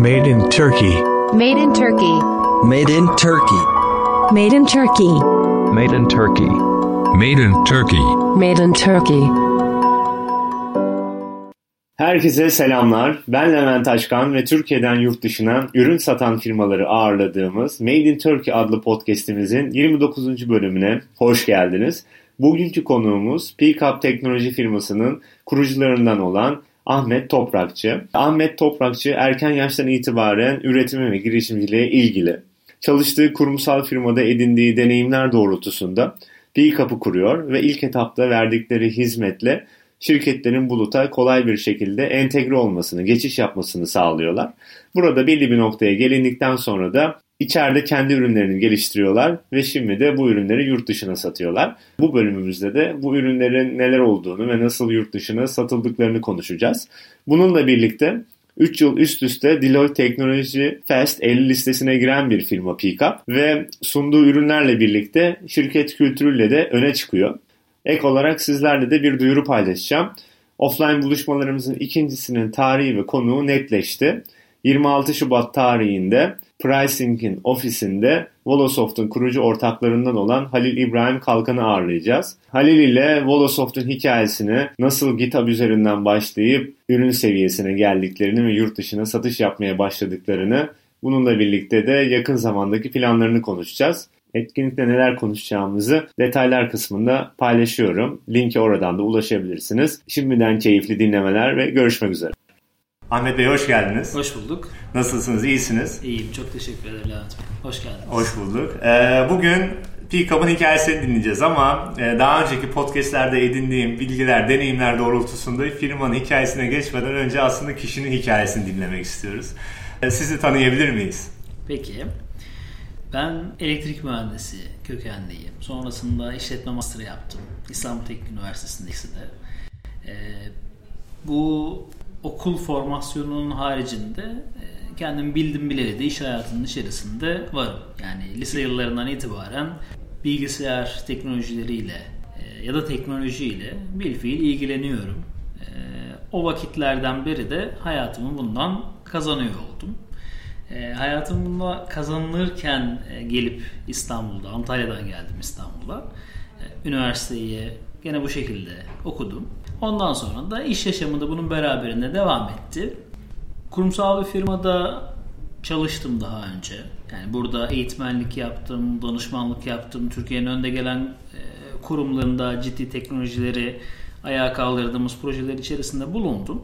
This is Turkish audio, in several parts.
Made in Turkey. Made in Turkey. Made in Turkey. Made in Turkey. Made in Turkey. Made in Turkey. Made in Turkey. Herkese selamlar. Ben Levent Aşkan ve Türkiye'den yurt dışına ürün satan firmaları ağırladığımız Made in Turkey adlı podcast'imizin 29. bölümüne hoş geldiniz. Bugünkü konuğumuz Pickup teknoloji firmasının kurucularından olan Ahmet Toprakçı. Ahmet Toprakçı erken yaştan itibaren üretime ve girişimciliğe ilgili. Çalıştığı kurumsal firmada edindiği deneyimler doğrultusunda Pickup'ı kuruyor ve ilk etapta verdikleri hizmetle şirketlerin buluta kolay bir şekilde entegre olmasını, geçiş yapmasını sağlıyorlar. Burada belli bir noktaya gelindikten sonra da içeride kendi ürünlerini geliştiriyorlar ve şimdi de bu ürünleri yurt dışına satıyorlar. Bu bölümümüzde de bu ürünlerin neler olduğunu ve nasıl yurt dışına satıldıklarını konuşacağız. Bununla birlikte 3 yıl üst üste Deloitte Teknoloji Fast 50 listesine giren bir firma Pickup ve sunduğu ürünlerle birlikte şirket kültürüyle de öne çıkıyor. Ek olarak sizlerle de bir duyuru paylaşacağım. Offline buluşmalarımızın ikincisinin tarihi ve konuğu netleşti. 26 Şubat tarihinde Pricing'in ofisinde Volosoft'un kurucu ortaklarından olan Halil İbrahim Kalkan'ı ağırlayacağız. Halil ile Volosoft'un hikayesini nasıl GitHub üzerinden başlayıp ürün seviyesine geldiklerini ve yurt dışına satış yapmaya başladıklarını bununla birlikte de yakın zamandaki planlarını konuşacağız. Etkinlikte neler konuşacağımızı detaylar kısmında paylaşıyorum. Linki oradan da ulaşabilirsiniz. Şimdiden keyifli dinlemeler ve görüşmek üzere. Ahmet Bey hoş geldiniz. Hoş bulduk. Nasılsınız? İyisiniz? İyiyim. Çok teşekkür ederim Levent Bey. Hoş geldiniz. Hoş bulduk. Ee, bugün Pickup'ın hikayesini dinleyeceğiz ama e, daha önceki podcastlerde edindiğim bilgiler, deneyimler doğrultusunda firmanın hikayesine geçmeden önce aslında kişinin hikayesini dinlemek istiyoruz. E, sizi tanıyabilir miyiz? Peki. Ben elektrik mühendisi kökenliyim. Sonrasında işletme master yaptım. İstanbul Teknik Üniversitesi'nde ikisi de. Bu okul formasyonunun haricinde e, kendim bildim bileli de iş hayatının içerisinde varım. Yani lise yıllarından itibaren bilgisayar teknolojileriyle e, ya da teknolojiyle bilfiil ilgileniyorum. E, o vakitlerden beri de hayatımı bundan kazanıyor oldum. Hayatım bunda kazanılırken gelip İstanbul'da, Antalya'dan geldim İstanbul'a. Üniversiteyi gene bu şekilde okudum. Ondan sonra da iş yaşamında bunun beraberinde devam etti. Kurumsal bir firmada çalıştım daha önce. Yani burada eğitmenlik yaptım, danışmanlık yaptım. Türkiye'nin önde gelen kurumlarında ciddi teknolojileri ayağa kaldırdığımız projeler içerisinde bulundum.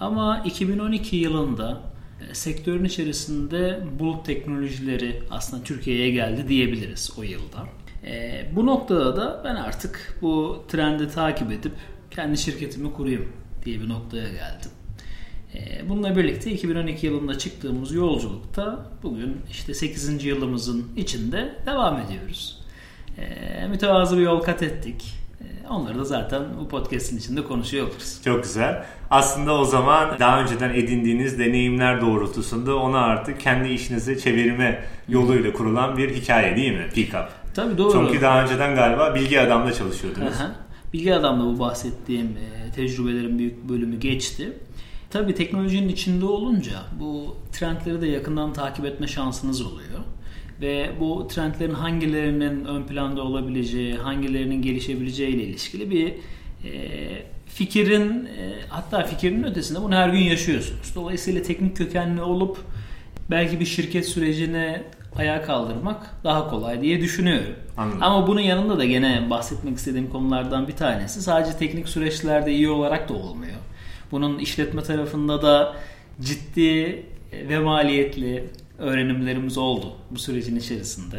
Ama 2012 yılında sektörün içerisinde bulut teknolojileri aslında Türkiye'ye geldi diyebiliriz o yılda. E, bu noktada da ben artık bu trendi takip edip kendi şirketimi kurayım diye bir noktaya geldim. E, bununla birlikte 2012 yılında çıktığımız yolculukta bugün işte 8. yılımızın içinde devam ediyoruz. E, mütevazı bir yol kat ettik. Onları da zaten bu podcast'in içinde konuşuyor oluruz. Çok güzel. Aslında o zaman daha önceden edindiğiniz deneyimler doğrultusunda onu artık kendi işinize çevirme yoluyla kurulan bir hikaye değil mi? Pickup. Tabii doğru. Çünkü daha önceden galiba Bilgi Adam'da çalışıyordunuz. Aha. Bilgi Adam'da bu bahsettiğim e, tecrübelerin büyük bölümü geçti. Tabii teknolojinin içinde olunca bu trendleri de yakından takip etme şansınız oluyor ve bu trendlerin hangilerinin ön planda olabileceği, hangilerinin gelişebileceği ile ilişkili bir e, fikrin e, hatta fikrin ötesinde bunu her gün yaşıyorsunuz. Dolayısıyla teknik kökenli olup belki bir şirket sürecine ayağa kaldırmak daha kolay diye düşünüyorum. Anladım. Ama bunun yanında da gene bahsetmek istediğim konulardan bir tanesi sadece teknik süreçlerde iyi olarak da olmuyor. Bunun işletme tarafında da ciddi ve maliyetli öğrenimlerimiz oldu bu sürecin içerisinde.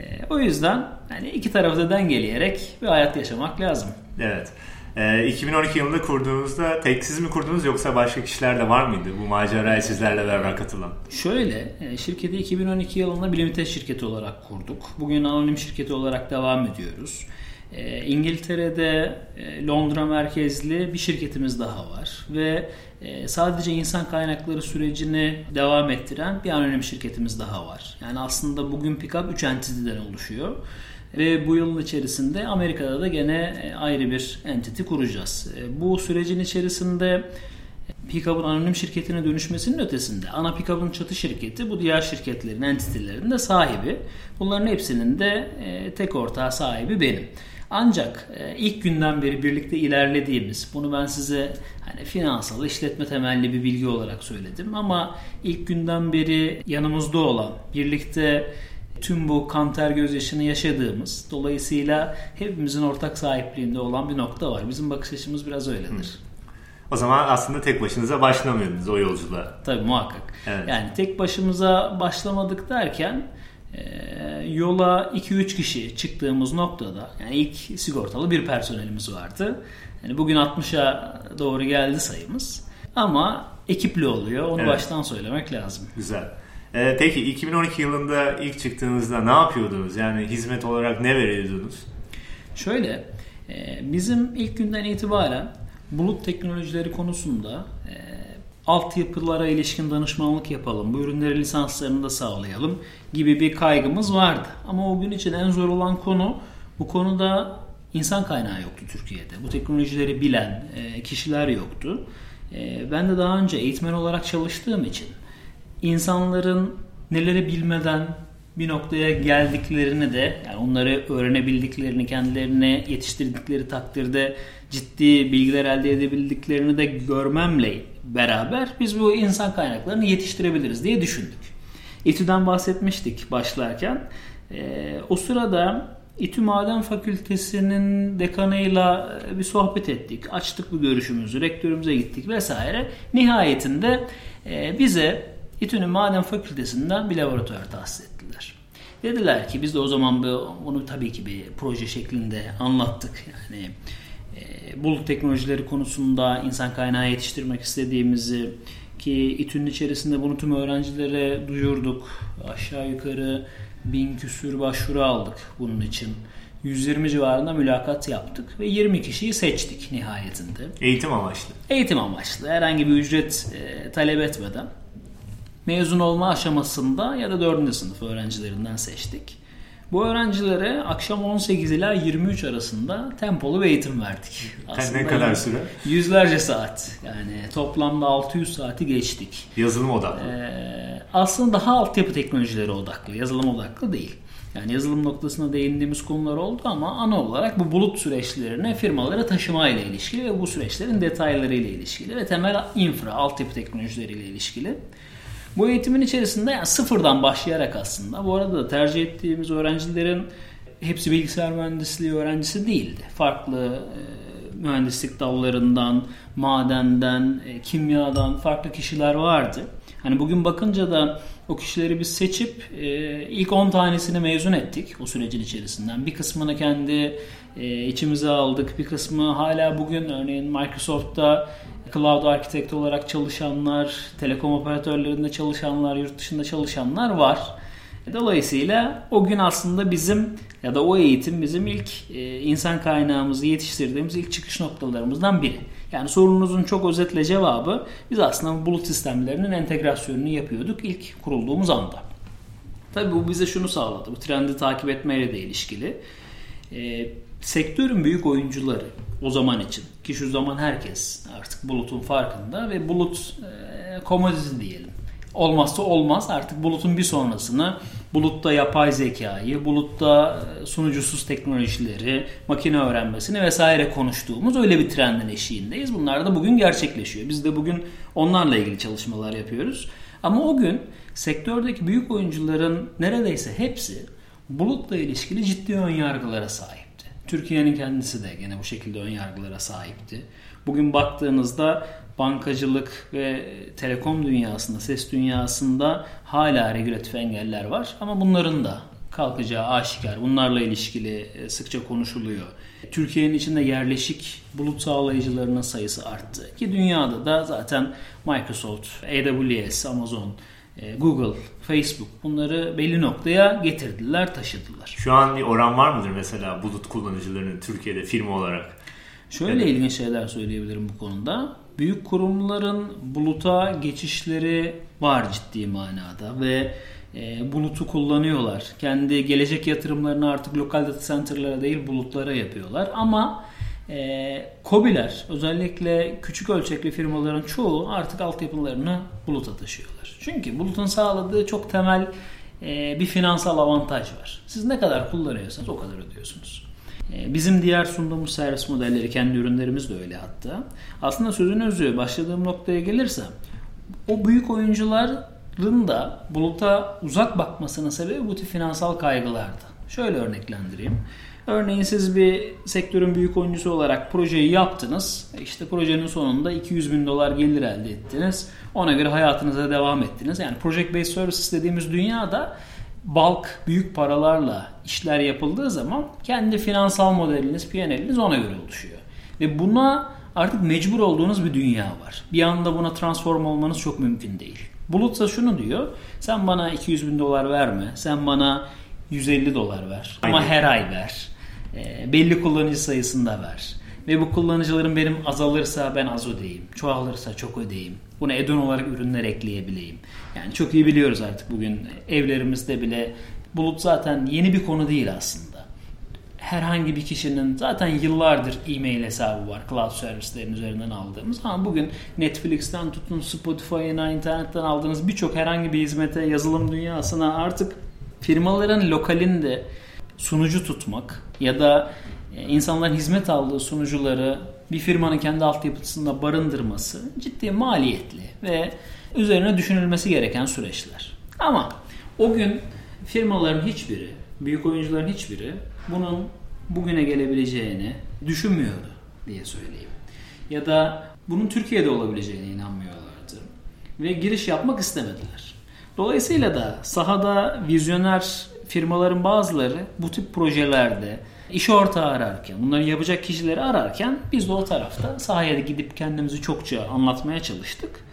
E, o yüzden hani iki tarafı dengeleyerek bir hayat yaşamak lazım. Evet. E, 2012 yılında kurduğunuzda tek siz mi kurdunuz yoksa başka kişiler de var mıydı bu maceraya sizlerle beraber katılan? Şöyle, e, şirketi 2012 yılında Bilimite şirketi olarak kurduk. Bugün anonim şirketi olarak devam ediyoruz. E, İngiltere'de e, Londra merkezli bir şirketimiz daha var ve e, sadece insan kaynakları sürecini devam ettiren bir anonim şirketimiz daha var. Yani aslında bugün Pickup 3 entity'den oluşuyor. Ve bu yılın içerisinde Amerika'da da gene e, ayrı bir entity kuracağız. E, bu sürecin içerisinde Pickup'ın anonim şirketine dönüşmesinin ötesinde ana Pickup'ın çatı şirketi bu diğer şirketlerin, entitelerin de sahibi. Bunların hepsinin de e, tek ortağı sahibi benim. Ancak e, ilk günden beri birlikte ilerlediğimiz, bunu ben size hani finansal, işletme temelli bir bilgi olarak söyledim ama ilk günden beri yanımızda olan, birlikte tüm bu kan ter gözyaşını yaşadığımız, dolayısıyla hepimizin ortak sahipliğinde olan bir nokta var. Bizim bakış açımız biraz öyledir. O zaman aslında tek başınıza başlamıyordunuz o yolculuğa. Tabii muhakkak. Evet. Yani tek başımıza başlamadık derken e, yola 2-3 kişi çıktığımız noktada yani ilk sigortalı bir personelimiz vardı. Yani bugün 60'a doğru geldi sayımız. Ama ekipli oluyor. Onu Evet. baştan söylemek lazım. Güzel. Ee, peki 2012 yılında ilk çıktığınızda ne yapıyordunuz? Yani hizmet olarak ne veriyordunuz? Şöyle, e, bizim ilk günden itibaren bulut teknolojileri konusunda e, altyapılara ilişkin danışmanlık yapalım, bu ürünlerin lisanslarını da sağlayalım gibi bir kaygımız vardı. Ama o gün için en zor olan konu bu konuda insan kaynağı yoktu Türkiye'de. Bu teknolojileri bilen e, kişiler yoktu. E, ben de daha önce eğitmen olarak çalıştığım için insanların neleri bilmeden bir noktaya geldiklerini de yani onları öğrenebildiklerini kendilerine yetiştirdikleri takdirde ciddi bilgiler elde edebildiklerini de görmemle beraber biz bu insan kaynaklarını yetiştirebiliriz diye düşündük. İTÜ'den bahsetmiştik başlarken. Ee, o sırada İTÜ Maden Fakültesi'nin dekanıyla bir sohbet ettik. Açtık bu görüşümüzü. Rektörümüze gittik vesaire. Nihayetinde e, bize İTÜ'nün Maden Fakültesinden bir laboratuvar tahsis ettiler. Dediler ki biz de o zaman bu- bunu tabii ki bir proje şeklinde anlattık. Yani e, bulut teknolojileri konusunda insan kaynağı yetiştirmek istediğimizi ki İTÜ'nün içerisinde bunu tüm öğrencilere duyurduk. Aşağı yukarı bin küsür başvuru aldık bunun için. 120 civarında mülakat yaptık ve 20 kişiyi seçtik nihayetinde. Eğitim amaçlı. Eğitim amaçlı herhangi bir ücret e, talep etmeden mezun olma aşamasında ya da 4. sınıf öğrencilerinden seçtik. Bu öğrencilere akşam 18 ila 23 arasında tempolu bir eğitim verdik. ne kadar süre? Yüzlerce saat. Yani toplamda 600 saati geçtik. Yazılım odaklı. Ee, aslında daha altyapı teknolojileri odaklı, yazılım odaklı değil. Yani yazılım noktasına değindiğimiz konular oldu ama ana olarak bu bulut süreçlerine firmalara taşıma ile ilişkili ve bu süreçlerin detayları ile ilişkili ve temel infra, altyapı teknolojileri ile ilişkili. Bu eğitimin içerisinde yani sıfırdan başlayarak aslında bu arada da tercih ettiğimiz öğrencilerin hepsi bilgisayar mühendisliği öğrencisi değildi. Farklı e, mühendislik dallarından, madenden, e, kimyadan farklı kişiler vardı. Hani bugün bakınca da o kişileri biz seçip e, ilk 10 tanesini mezun ettik o sürecin içerisinden. Bir kısmını kendi e, içimize aldık. Bir kısmı hala bugün örneğin Microsoft'ta cloud architect olarak çalışanlar, telekom operatörlerinde çalışanlar, yurt dışında çalışanlar var. Dolayısıyla o gün aslında bizim ya da o eğitim bizim ilk e, insan kaynağımızı yetiştirdiğimiz ilk çıkış noktalarımızdan biri. Yani sorunuzun çok özetle cevabı biz aslında bulut sistemlerinin entegrasyonunu yapıyorduk ilk kurulduğumuz anda. Tabii bu bize şunu sağladı. Bu trendi takip etmeyle de ilişkili. E, sektörün büyük oyuncuları o zaman için ki şu zaman herkes artık bulutun farkında ve bulut e, commodity diyelim. Olmazsa olmaz artık bulutun bir sonrasını bulutta yapay zekayı, bulutta e, sunucusuz teknolojileri, makine öğrenmesini vesaire konuştuğumuz öyle bir trendin eşiğindeyiz. Bunlar da bugün gerçekleşiyor. Biz de bugün onlarla ilgili çalışmalar yapıyoruz. Ama o gün sektördeki büyük oyuncuların neredeyse hepsi bulutla ilişkili ciddi ön yargılara sahipti. Türkiye'nin kendisi de gene bu şekilde ön yargılara sahipti. Bugün baktığınızda bankacılık ve telekom dünyasında, ses dünyasında hala regülatif engeller var. Ama bunların da kalkacağı aşikar. Bunlarla ilişkili e, sıkça konuşuluyor. Türkiye'nin içinde yerleşik bulut sağlayıcılarının sayısı arttı. Ki dünyada da zaten Microsoft, AWS, Amazon, Google, Facebook bunları belli noktaya getirdiler, taşıdılar. Şu an bir oran var mıdır mesela bulut kullanıcılarının Türkiye'de firma olarak? Şöyle ilginç şeyler söyleyebilirim bu konuda. Büyük kurumların buluta geçişleri var ciddi manada ve e, bulutu kullanıyorlar. Kendi gelecek yatırımlarını artık lokal data center'lara değil bulutlara yapıyorlar. Ama E, KOBİ'ler özellikle küçük ölçekli firmaların çoğu artık altyapılarını buluta taşıyorlar. Çünkü bulutun sağladığı çok temel e, bir finansal avantaj var. Siz ne kadar kullanıyorsanız o kadar ödüyorsunuz. E, bizim diğer sunduğumuz servis modelleri, kendi ürünlerimiz de öyle hatta. Aslında sözün özü, başladığım noktaya gelirsem, o büyük oyuncuların da buluta uzak bakmasının sebebi bu tip finansal kaygılardı. Şöyle örneklendireyim. Örneğin siz bir sektörün büyük oyuncusu olarak projeyi yaptınız. İşte projenin sonunda 200 bin dolar gelir elde ettiniz. Ona göre hayatınıza devam ettiniz. Yani project based services dediğimiz dünyada bulk büyük paralarla işler yapıldığı zaman kendi finansal modeliniz, P&L'iniz ona göre oluşuyor. Ve buna artık mecbur olduğunuz bir dünya var. Bir anda buna transform olmanız çok mümkün değil. Bulutsa şunu diyor. Sen bana 200 bin dolar verme. Sen bana 150 dolar ver. Ama Aynen. her ay ver. E, belli kullanıcı sayısında ver. Ve bu kullanıcılarım benim azalırsa ben az ödeyeyim. Çoğalırsa çok ödeyeyim. Buna add-on olarak ürünler ekleyebileyim. Yani çok iyi biliyoruz artık bugün evlerimizde bile bulut zaten yeni bir konu değil aslında. Herhangi bir kişinin zaten yıllardır e-mail hesabı var cloud servislerin üzerinden aldığımız ama bugün Netflix'ten tutun Spotify'ına internetten aldığınız birçok herhangi bir hizmete yazılım dünyasına artık firmaların lokalinde sunucu tutmak ya da e, insanların hizmet aldığı sunucuları bir firmanın kendi altyapısında barındırması ciddi maliyetli ve üzerine düşünülmesi gereken süreçler. Ama o gün firmaların hiçbiri, büyük oyuncuların hiçbiri bunun bugüne gelebileceğini düşünmüyordu diye söyleyeyim. Ya da bunun Türkiye'de olabileceğine inanmıyorlardı. Ve giriş yapmak istemediler. Dolayısıyla da sahada vizyoner firmaların bazıları bu tip projelerde iş ortağı ararken, bunları yapacak kişileri ararken biz de o tarafta sahaya gidip kendimizi çokça anlatmaya çalıştık.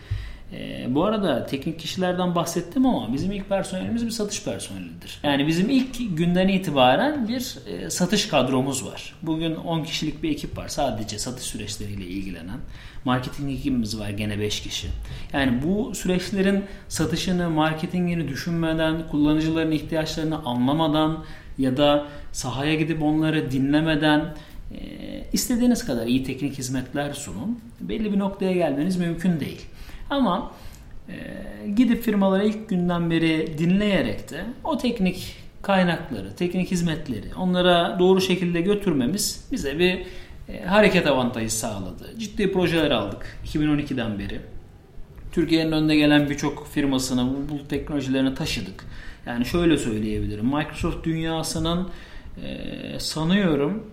Ee, bu arada teknik kişilerden bahsettim ama bizim ilk personelimiz bir satış personelidir. Yani bizim ilk günden itibaren bir e, satış kadromuz var. Bugün 10 kişilik bir ekip var sadece satış süreçleriyle ilgilenen. Marketing ekibimiz var gene 5 kişi. Yani bu süreçlerin satışını, marketingini düşünmeden, kullanıcıların ihtiyaçlarını anlamadan ya da sahaya gidip onları dinlemeden e, istediğiniz kadar iyi teknik hizmetler sunun. Belli bir noktaya gelmeniz mümkün değil. Ama e, gidip firmalara ilk günden beri dinleyerek de o teknik kaynakları, teknik hizmetleri onlara doğru şekilde götürmemiz bize bir e, hareket avantajı sağladı. Ciddi projeler aldık 2012'den beri. Türkiye'nin önde gelen birçok firmasını bu bulut teknolojilerini taşıdık. Yani şöyle söyleyebilirim. Microsoft dünyasının e, sanıyorum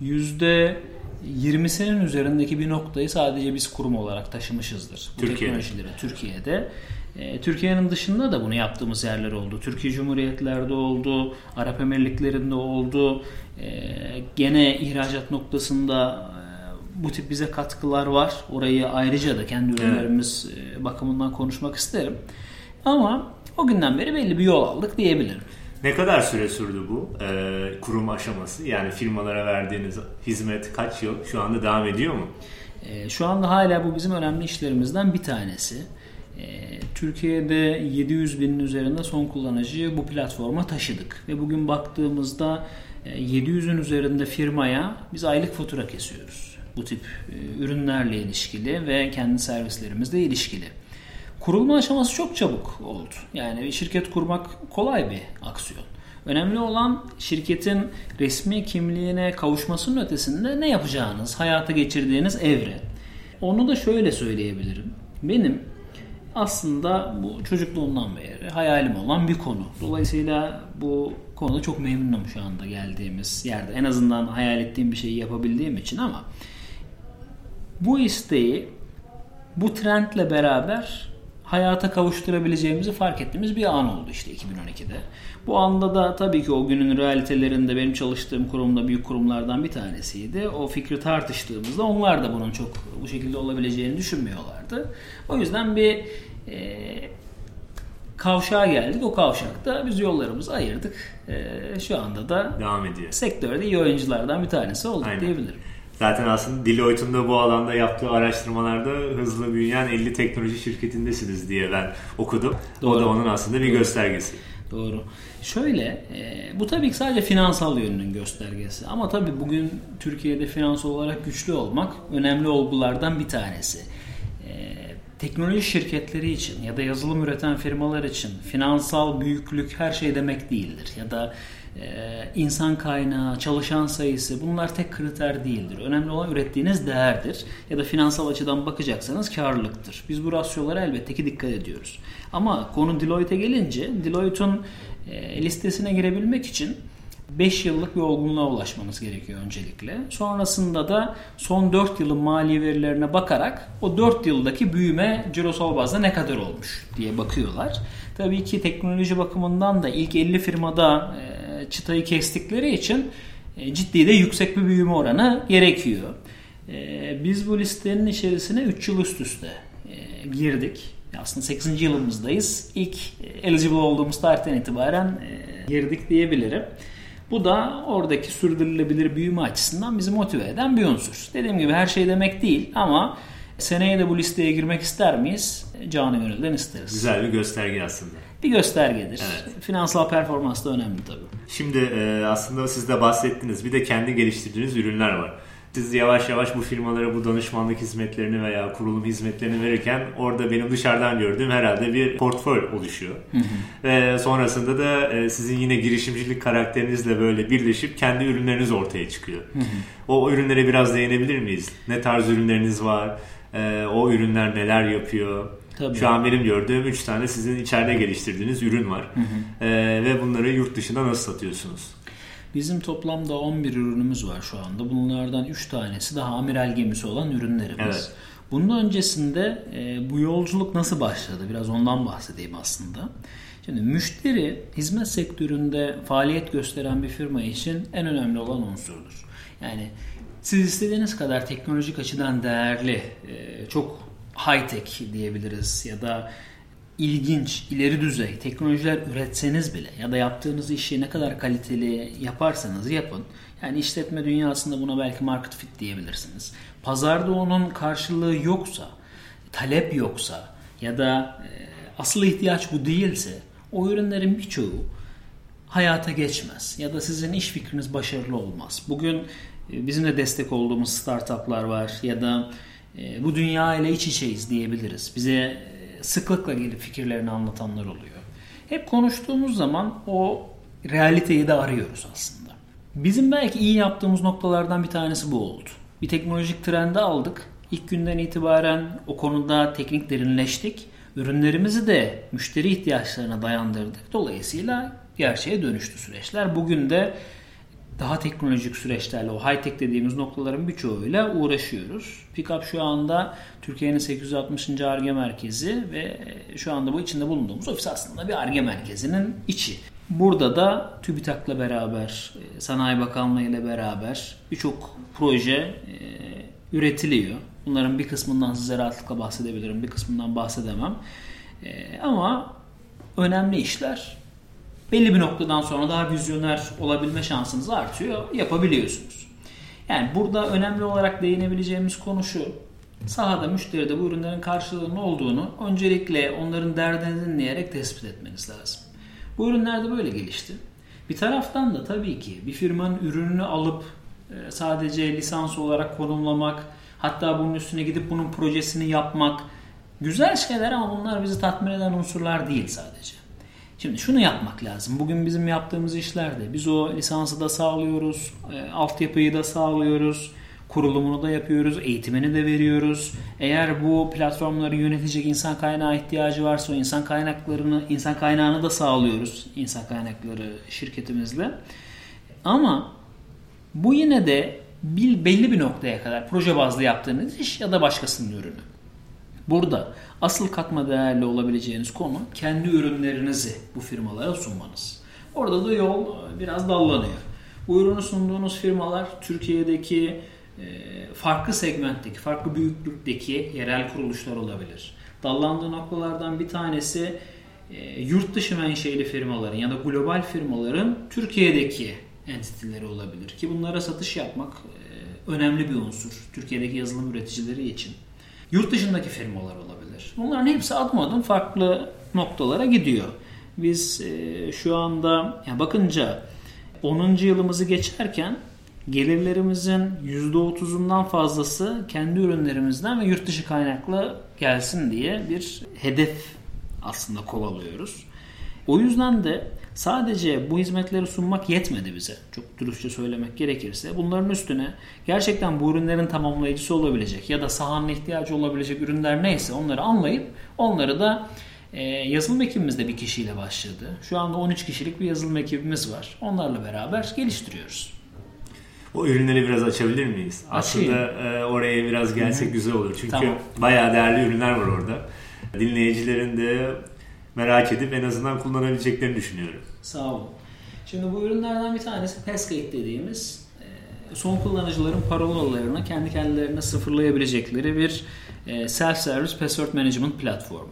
yüzde 20'sinin üzerindeki bir noktayı sadece biz kurum olarak taşımışızdır. Bu Türkiye'de. teknolojileri Türkiye'de. E, Türkiye'nin dışında da bunu yaptığımız yerler oldu. Türkiye Cumhuriyetler'de oldu, Arap Emirlikleri'nde oldu. E, gene ihracat noktasında e, bu tip bize katkılar var. Orayı ayrıca da kendi ürünlerimiz e, bakımından konuşmak isterim. Ama o günden beri belli bir yol aldık diyebilirim. Ne kadar süre sürdü bu e, kurum aşaması? Yani firmalara verdiğiniz hizmet kaç yıl? Şu anda devam ediyor mu? E, Şu anda hala bu bizim önemli işlerimizden bir tanesi. E, Türkiye'de 700 binin üzerinde son kullanıcıyı bu platforma taşıdık. Ve bugün baktığımızda e, 700'ün üzerinde firmaya biz aylık fatura kesiyoruz. Bu tip e, ürünlerle ilişkili ve kendi servislerimizle ilişkili. Kurulma aşaması çok çabuk oldu. Yani bir şirket kurmak kolay bir aksiyon. Önemli olan şirketin resmi kimliğine kavuşmasının ötesinde ne yapacağınız, hayata geçirdiğiniz evre. Onu da şöyle söyleyebilirim. Benim aslında bu çocukluğumdan beri hayalim olan bir konu. Dolayısıyla bu konuda çok memnunum şu anda geldiğimiz yerde. En azından hayal ettiğim bir şeyi yapabildiğim için ama bu isteği bu trendle beraber hayata kavuşturabileceğimizi fark ettiğimiz bir an oldu işte 2012'de. Bu anda da tabii ki o günün realitelerinde benim çalıştığım kurumda büyük kurumlardan bir tanesiydi. O fikri tartıştığımızda onlar da bunun çok bu şekilde olabileceğini düşünmüyorlardı. O yüzden bir e, kavşağa geldik. O kavşakta biz yollarımızı ayırdık. E, şu anda da Devam ediyor. sektörde iyi oyunculardan bir tanesi olduk Aynen. diyebilirim. Zaten aslında Deloitte'un da bu alanda yaptığı araştırmalarda hızlı büyüyen 50 teknoloji şirketindesiniz diye ben okudum. O Doğru. da onun aslında bir göstergesi. Doğru. Şöyle, e, bu tabii ki sadece finansal yönünün göstergesi. Ama tabii bugün Türkiye'de finansal olarak güçlü olmak önemli olgulardan bir tanesi. E, teknoloji şirketleri için ya da yazılım üreten firmalar için finansal büyüklük her şey demek değildir. Ya da insan kaynağı, çalışan sayısı bunlar tek kriter değildir. Önemli olan ürettiğiniz değerdir. Ya da finansal açıdan bakacaksanız karlılıktır. Biz bu rasyolara elbette ki dikkat ediyoruz. Ama konu Deloitte'e gelince Deloitte'un e, listesine girebilmek için 5 yıllık bir olgunluğa ulaşmanız gerekiyor öncelikle. Sonrasında da son 4 yılın mali verilerine bakarak o 4 yıldaki büyüme cirosal bazda ne kadar olmuş diye bakıyorlar. Tabii ki teknoloji bakımından da ilk 50 firmada e, çıtayı kestikleri için e, ciddi de yüksek bir büyüme oranı gerekiyor. E, biz bu listenin içerisine 3 yıl üst üste e, girdik. Aslında 8. yılımızdayız. İlk e, eligible olduğumuz tarihten itibaren e, girdik diyebilirim. Bu da oradaki sürdürülebilir büyüme açısından bizi motive eden bir unsur. Dediğim gibi her şey demek değil ama seneye de bu listeye girmek ister miyiz? Canı gönülden isteriz. Güzel bir gösterge aslında. Bir göstergedir. Evet. Finansal performans da önemli tabii. Şimdi e, aslında siz de bahsettiniz. Bir de kendi geliştirdiğiniz ürünler var. Siz yavaş yavaş bu firmalara bu danışmanlık hizmetlerini veya kurulum hizmetlerini verirken orada benim dışarıdan gördüğüm herhalde bir portföy oluşuyor. Ve sonrasında da e, sizin yine girişimcilik karakterinizle böyle birleşip kendi ürünleriniz ortaya çıkıyor. O ürünlere biraz değinebilir miyiz? Ne tarz ürünleriniz var? E, o ürünler neler yapıyor? Tabii. Şu an benim gördüğüm 3 tane sizin içeride geliştirdiğiniz ürün var. E, ve bunları yurt dışında nasıl satıyorsunuz? Bizim toplamda 11 ürünümüz var şu anda. Bunlardan 3 tanesi daha amiral gemisi olan ürünlerimiz. Evet. Bunun öncesinde e, bu yolculuk nasıl başladı? Biraz ondan bahsedeyim aslında. Şimdi müşteri hizmet sektöründe faaliyet gösteren bir firma için en önemli olan unsurdur. Yani siz istediğiniz kadar teknolojik açıdan değerli, e, çok high tech diyebiliriz ya da ilginç, ileri düzey teknolojiler üretseniz bile ya da yaptığınız işi ne kadar kaliteli yaparsanız yapın. Yani işletme dünyasında buna belki market fit diyebilirsiniz. Pazarda onun karşılığı yoksa, talep yoksa ya da e, asıl ihtiyaç bu değilse o ürünlerin birçoğu hayata geçmez ya da sizin iş fikriniz başarılı olmaz. Bugün e, bizim de destek olduğumuz startuplar var ya da e, bu dünya ile iç içeyiz diyebiliriz. Bize e, sıklıkla gelip fikirlerini anlatanlar oluyor. Hep konuştuğumuz zaman o realiteyi de arıyoruz aslında. Bizim belki iyi yaptığımız noktalardan bir tanesi bu oldu. Bir teknolojik trendi aldık. İlk günden itibaren o konuda teknik derinleştik. Ürünlerimizi de müşteri ihtiyaçlarına dayandırdık. Dolayısıyla gerçeğe dönüştü süreçler. Bugün de daha teknolojik süreçlerle o high tech dediğimiz noktaların birçoğuyla uğraşıyoruz. Pickup şu anda Türkiye'nin 860. ARGE merkezi ve şu anda bu içinde bulunduğumuz ofis aslında bir ARGE merkezinin içi. Burada da TÜBİTAK'la beraber, e, Sanayi Bakanlığı ile beraber birçok proje e, üretiliyor. Bunların bir kısmından size rahatlıkla bahsedebilirim, bir kısmından bahsedemem. E, ama önemli işler belli bir noktadan sonra daha vizyoner olabilme şansınız artıyor, yapabiliyorsunuz. Yani burada önemli olarak değinebileceğimiz konu şu. Sahada müşteride bu ürünlerin karşılığının olduğunu öncelikle onların derdini dinleyerek tespit etmeniz lazım. Bu ürünler de böyle gelişti. Bir taraftan da tabii ki bir firmanın ürününü alıp e, sadece lisans olarak konumlamak, hatta bunun üstüne gidip bunun projesini yapmak güzel şeyler ama bunlar bizi tatmin eden unsurlar değil sadece. Şimdi şunu yapmak lazım. Bugün bizim yaptığımız işlerde biz o lisansı da sağlıyoruz, e, altyapıyı da sağlıyoruz, kurulumunu da yapıyoruz, eğitimini de veriyoruz. Eğer bu platformları yönetecek insan kaynağı ihtiyacı varsa o insan kaynaklarını, insan kaynağını da sağlıyoruz insan kaynakları şirketimizle. Ama bu yine de bir, belli bir noktaya kadar proje bazlı yaptığınız iş ya da başkasının ürünü. Burada asıl katma değerli olabileceğiniz konu kendi ürünlerinizi bu firmalara sunmanız. Orada da yol biraz dallanıyor. Bu ürünü sunduğunuz firmalar Türkiye'deki e, farklı segmentteki, farklı büyüklükteki yerel kuruluşlar olabilir. Dallandığı noktalardan bir tanesi e, yurt dışı menşeli firmaların ya da global firmaların Türkiye'deki entitileri olabilir. Ki bunlara satış yapmak e, önemli bir unsur Türkiye'deki yazılım üreticileri için. Yurt dışındaki firmalar olabilir. Bunların hepsi adım adım farklı noktalara gidiyor. Biz e, şu anda ya bakınca 10. yılımızı geçerken gelirlerimizin %30'undan fazlası kendi ürünlerimizden ve yurt dışı kaynaklı gelsin diye bir hedef aslında kovalıyoruz. O yüzden de sadece bu hizmetleri sunmak yetmedi bize. Çok dürüstçe söylemek gerekirse. Bunların üstüne gerçekten bu ürünlerin tamamlayıcısı olabilecek ya da sahanın ihtiyacı olabilecek ürünler neyse onları anlayıp onları da e, yazılım ekibimizde bir kişiyle başladı. Şu anda 13 kişilik bir yazılım ekibimiz var. Onlarla beraber geliştiriyoruz. O ürünleri biraz açabilir miyiz? Açayım. Aslında e, oraya biraz gelsek güzel olur. Çünkü Tamam. bayağı değerli ürünler var orada. Dinleyicilerin de merak edip en azından kullanabileceklerini düşünüyorum. Sağ olun. Şimdi bu ürünlerden bir tanesi Passgate dediğimiz e, son kullanıcıların parolalarını kendi kendilerine sıfırlayabilecekleri bir e, self-service password management platformu.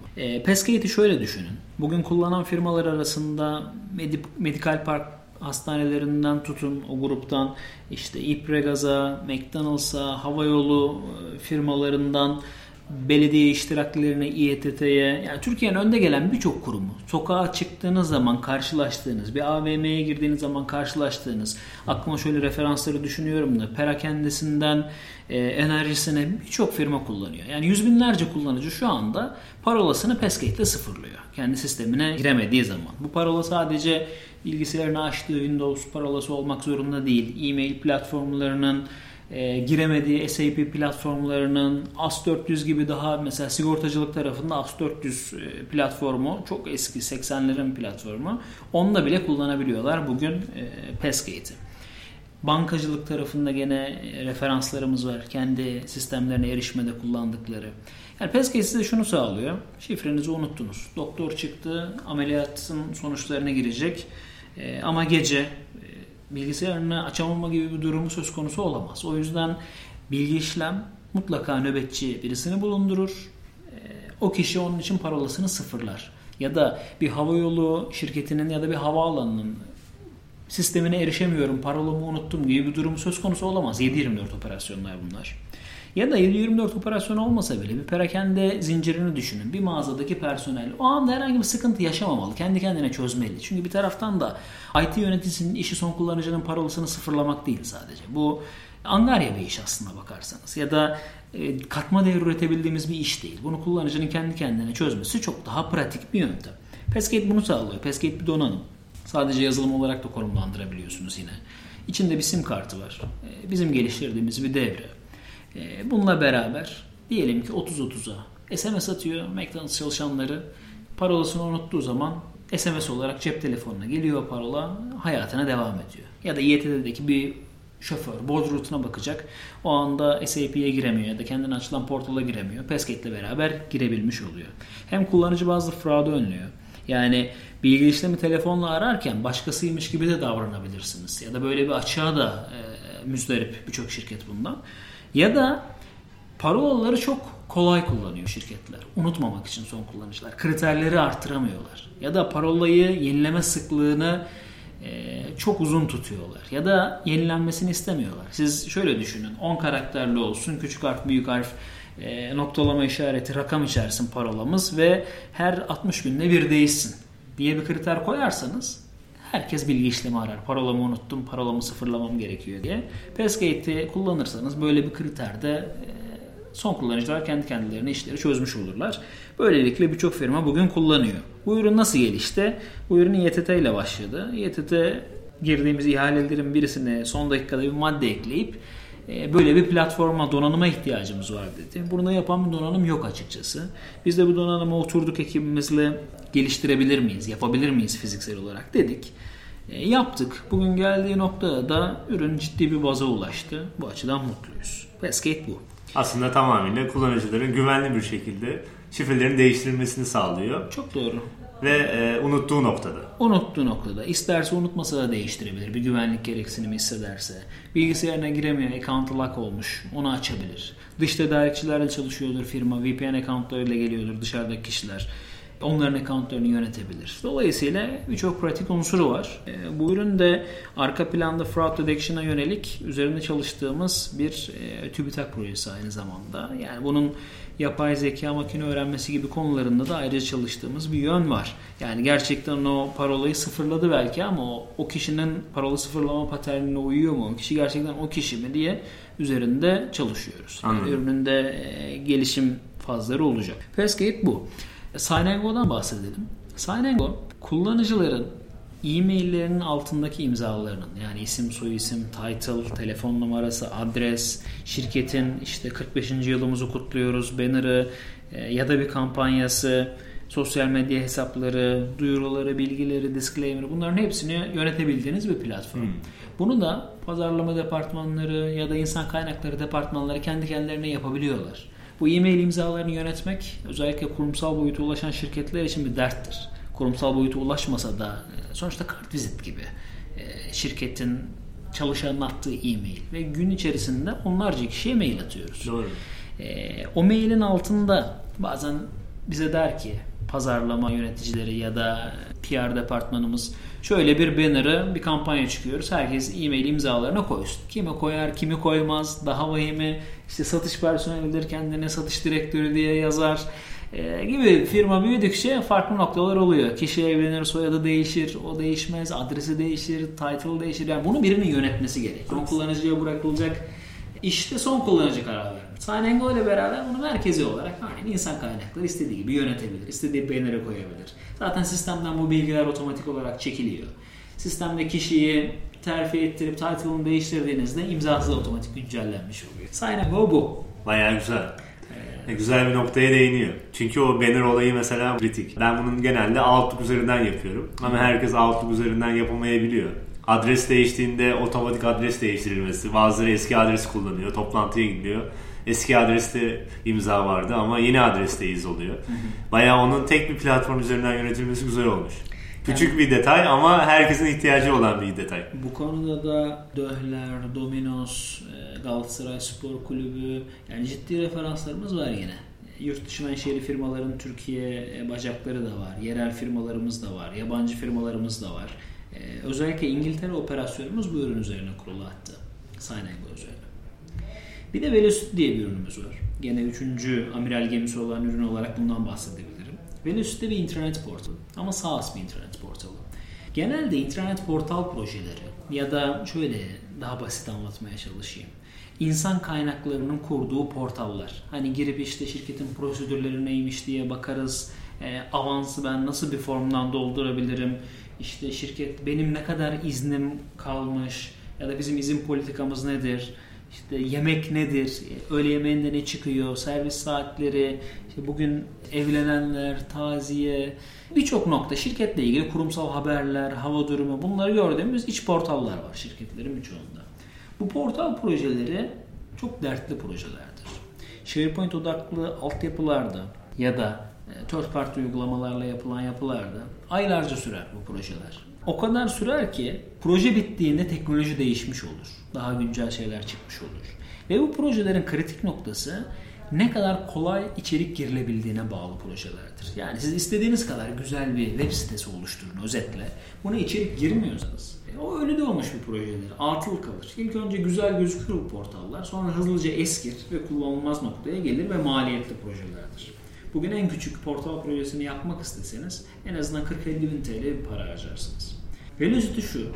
Passgate'i şöyle düşünün. Bugün kullanan firmalar arasında Medi- Medical Park hastanelerinden tutun o gruptan işte İpregaz'a, McDonald's'a, havayolu e, firmalarından belediye iştiraklerine, İETT'ye yani Türkiye'nin önde gelen birçok kurumu sokağa çıktığınız zaman karşılaştığınız bir AVM'ye girdiğiniz zaman karşılaştığınız aklıma şöyle referansları düşünüyorum da perakendesinden e, enerjisine birçok firma kullanıyor. Yani yüz binlerce kullanıcı şu anda parolasını Passgate'le sıfırlıyor. Kendi sistemine giremediği zaman. Bu parola sadece bilgisayarını açtığı Windows parolası olmak zorunda değil. E-mail platformlarının e, giremediği SAP platformlarının AS400 gibi daha mesela sigortacılık tarafında AS400 e, platformu çok eski 80'lerin platformu. Onunla bile kullanabiliyorlar bugün e, Passgate'i. Bankacılık tarafında gene e, referanslarımız var. Kendi sistemlerine erişmede kullandıkları. Yani Passgate size şunu sağlıyor. Şifrenizi unuttunuz. Doktor çıktı, ameliyatın sonuçlarına girecek. E, ama gece e, bilgisayarını açamama gibi bir durumu söz konusu olamaz. O yüzden bilgi işlem mutlaka nöbetçi birisini bulundurur. E, o kişi onun için parolasını sıfırlar. Ya da bir havayolu şirketinin ya da bir havaalanının sistemine erişemiyorum, parolamı unuttum gibi bir durum söz konusu olamaz. 7-24 operasyonlar bunlar. Ya da 7-24 operasyon olmasa bile bir perakende zincirini düşünün. Bir mağazadaki personel o anda herhangi bir sıkıntı yaşamamalı. Kendi kendine çözmeli. Çünkü bir taraftan da IT yöneticisinin işi son kullanıcının parolasını sıfırlamak değil sadece. Bu angarya bir iş aslında bakarsanız. Ya da e, katma değer üretebildiğimiz bir iş değil. Bunu kullanıcının kendi kendine çözmesi çok daha pratik bir yöntem. Passgate bunu sağlıyor. Passgate bir donanım. Sadece yazılım olarak da konumlandırabiliyorsunuz yine. İçinde bir sim kartı var. E, Bizim geliştirdiğimiz bir devre. E, Bununla beraber diyelim ki 30-30'a SMS atıyor McDonald's çalışanları. Parolasını unuttuğu zaman SMS olarak cep telefonuna geliyor parola hayatına devam ediyor. Ya da İETT'deki bir şoför board route'una bakacak. O anda SAP'ye giremiyor ya da kendine açılan portala giremiyor. İle beraber girebilmiş oluyor. Hem kullanıcı bazı fraud'u önlüyor. Yani bilgi işlemi telefonla ararken başkasıymış gibi de davranabilirsiniz. Ya da böyle bir açığa da e, müzdarip birçok şirket bundan. Ya da parolaları çok kolay kullanıyor şirketler. Unutmamak için son kullanıcılar. Kriterleri artıramıyorlar. Ya da parolayı yenileme sıklığını e, çok uzun tutuyorlar. Ya da yenilenmesini istemiyorlar. Siz şöyle düşünün. 10 karakterli olsun. Küçük harf, büyük harf, e, noktalama işareti, rakam içersin parolamız ve her 60 günde bir değişsin diye bir kriter koyarsanız herkes bilgi işlemi arar. Parolamı unuttum, parolamı sıfırlamam gerekiyor diye. Passgate'i kullanırsanız böyle bir kriterde e, son kullanıcılar kendi kendilerine işleri çözmüş olurlar. Böylelikle birçok firma bugün kullanıyor. Bu ürün nasıl gelişti? Bu ürün İETT ile başladı. İETT girdiğimiz ihalelerin birisine son dakikada bir madde ekleyip böyle bir platforma, donanıma ihtiyacımız var dedi. Bunu yapan bir donanım yok açıkçası. Biz de bu donanımı oturduk ekibimizle geliştirebilir miyiz, yapabilir miyiz fiziksel olarak dedik. E, yaptık. Bugün geldiği noktada da ürün ciddi bir baza ulaştı. Bu açıdan mutluyuz. Passgate bu. Aslında tamamıyla kullanıcıların güvenli bir şekilde şifrelerin değiştirilmesini sağlıyor. Çok doğru. Ve e, unuttuğu noktada. Unuttuğu noktada. isterse unutmasa da değiştirebilir. Bir güvenlik gereksinimi hissederse. Bilgisayarına giremiyor, account lock olmuş. Onu açabilir. Dış tedarikçilerle çalışıyordur firma. VPN accountlarıyla geliyordur dışarıdaki kişiler. onların accountlarını yönetebilir. Dolayısıyla birçok pratik unsuru var. E, bu ürün de arka planda fraud detection'a yönelik üzerinde çalıştığımız bir e, TÜBİTAK projesi aynı zamanda. Yani bunun yapay zeka, makine öğrenmesi gibi konularında da ayrıca çalıştığımız bir yön var. Yani gerçekten o parolayı sıfırladı belki ama o, o kişinin parola sıfırlama paternine uyuyor mu? O kişi gerçekten o kişi mi diye üzerinde çalışıyoruz. Yani Anladım. ürününde e, gelişim fazları olacak. Fastgate bu. Signango'dan bahsedelim. Signango kullanıcıların e-maillerinin altındaki imzalarının yani isim, soyisim, title, telefon numarası, adres, şirketin işte 45. yılımızı kutluyoruz banner'ı e, ya da bir kampanyası, sosyal medya hesapları, duyuruları, bilgileri, disclaimer'ı bunların hepsini yönetebildiğiniz bir platform. Bunu da pazarlama departmanları ya da insan kaynakları departmanları kendi kendilerine yapabiliyorlar. Bu e-mail imzalarını yönetmek özellikle kurumsal boyuta ulaşan şirketler için bir derttir. Kurumsal boyuta ulaşmasa da e, sonuçta kartvizit gibi e, şirketin çalışanın attığı e-mail ve gün içerisinde onlarca kişiye mail atıyoruz. Doğru. E, o mailin altında bazen bize der ki pazarlama yöneticileri ya da PR departmanımız şöyle bir banner'ı bir kampanya çıkıyoruz. Herkes e-mail imzalarına koysun. Kimi koyar, kimi koymaz. Daha vahimi işte satış personelidir kendine satış direktörü diye yazar. Ee, gibi firma büyüdükçe farklı noktalar oluyor. Kişi evlenir, soyadı değişir, o değişmez, adresi değişir, title değişir. Yani bunu birinin yönetmesi gerek. Son kullanıcıya bırakılacak işte son kullanıcı karar vermek. Signango ile beraber bunu merkezi olarak aynı insan kaynakları istediği gibi yönetebilir. istediği banner'e koyabilir. Zaten sistemden bu bilgiler otomatik olarak çekiliyor. Sistemde kişiyi terfi ettirip title'ını değiştirdiğinizde imzası da otomatik güncellenmiş oluyor. Signango bu. Bayağı güzel. E, Güzel bir noktaya değiniyor. Çünkü o banner olayı mesela kritik. Ben bunun genelde Outlook üzerinden yapıyorum. Ama herkes Outlook üzerinden yapamayabiliyor. Adres değiştiğinde otomatik adres değiştirilmesi. Bazıları eski adres kullanıyor. Toplantıya gidiyor. Eski adreste imza vardı ama yeni adresteyiz oluyor. Bayağı onun tek bir platform üzerinden yönetilmesi güzel olmuş. Küçük bir detay ama herkesin ihtiyacı olan bir detay. Bu konuda da Döhler, Dominos, e, Galatasaray Spor Kulübü yani ciddi referanslarımız var yine. Yurt dışı menşeli firmaların Türkiye e, bacakları da var. Yerel firmalarımız da var. Yabancı firmalarımız da var. E, Özellikle İngiltere operasyonumuz bu ürün üzerine kurulu hatta. Signango üzerine. Bir de Velocity diye bir ürünümüz var. Gene üçüncü amiral gemisi olan ürün olarak bundan bahsedebilirim. Velocity bir internet portalı ama SaaS bir internet portalı. Genelde internet portal projeleri ya da şöyle daha basit anlatmaya çalışayım. İnsan kaynaklarının kurduğu portallar. Hani girip işte şirketin prosedürleri neymiş diye bakarız. E, avansı ben nasıl bir formdan doldurabilirim? İşte şirket benim ne kadar iznim kalmış ya da bizim izin politikamız nedir? İşte yemek nedir? Öğle yemeğinde ne çıkıyor? Servis saatleri, işte bugün evlenenler, taziye, birçok nokta şirketle ilgili kurumsal haberler, hava durumu bunları gördüğümüz iç portallar var şirketlerin birçoğunda. Bu portal projeleri çok dertli projelerdir. SharePoint odaklı altyapılarda ya da e, third party uygulamalarla yapılan yapılarda aylarca sürer bu projeler. O kadar sürer ki proje bittiğinde teknoloji değişmiş olur. Daha güncel şeyler çıkmış olur. Ve bu projelerin kritik noktası ne kadar kolay içerik girilebildiğine bağlı projelerdir. Yani siz istediğiniz kadar güzel bir web sitesi oluşturun özetle. Buna içerik girmiyorsanız e, o ölü doğmuş bir projedir. Atıl kalır. İlk önce güzel gözükür bu portallar. Sonra hızlıca eskir ve kullanılmaz noktaya gelir ve maliyetli projelerdir. Bugün en küçük portal projesini yapmak isteseniz en azından 40-50 bin TL bir para harcarsınız. Velocity şu.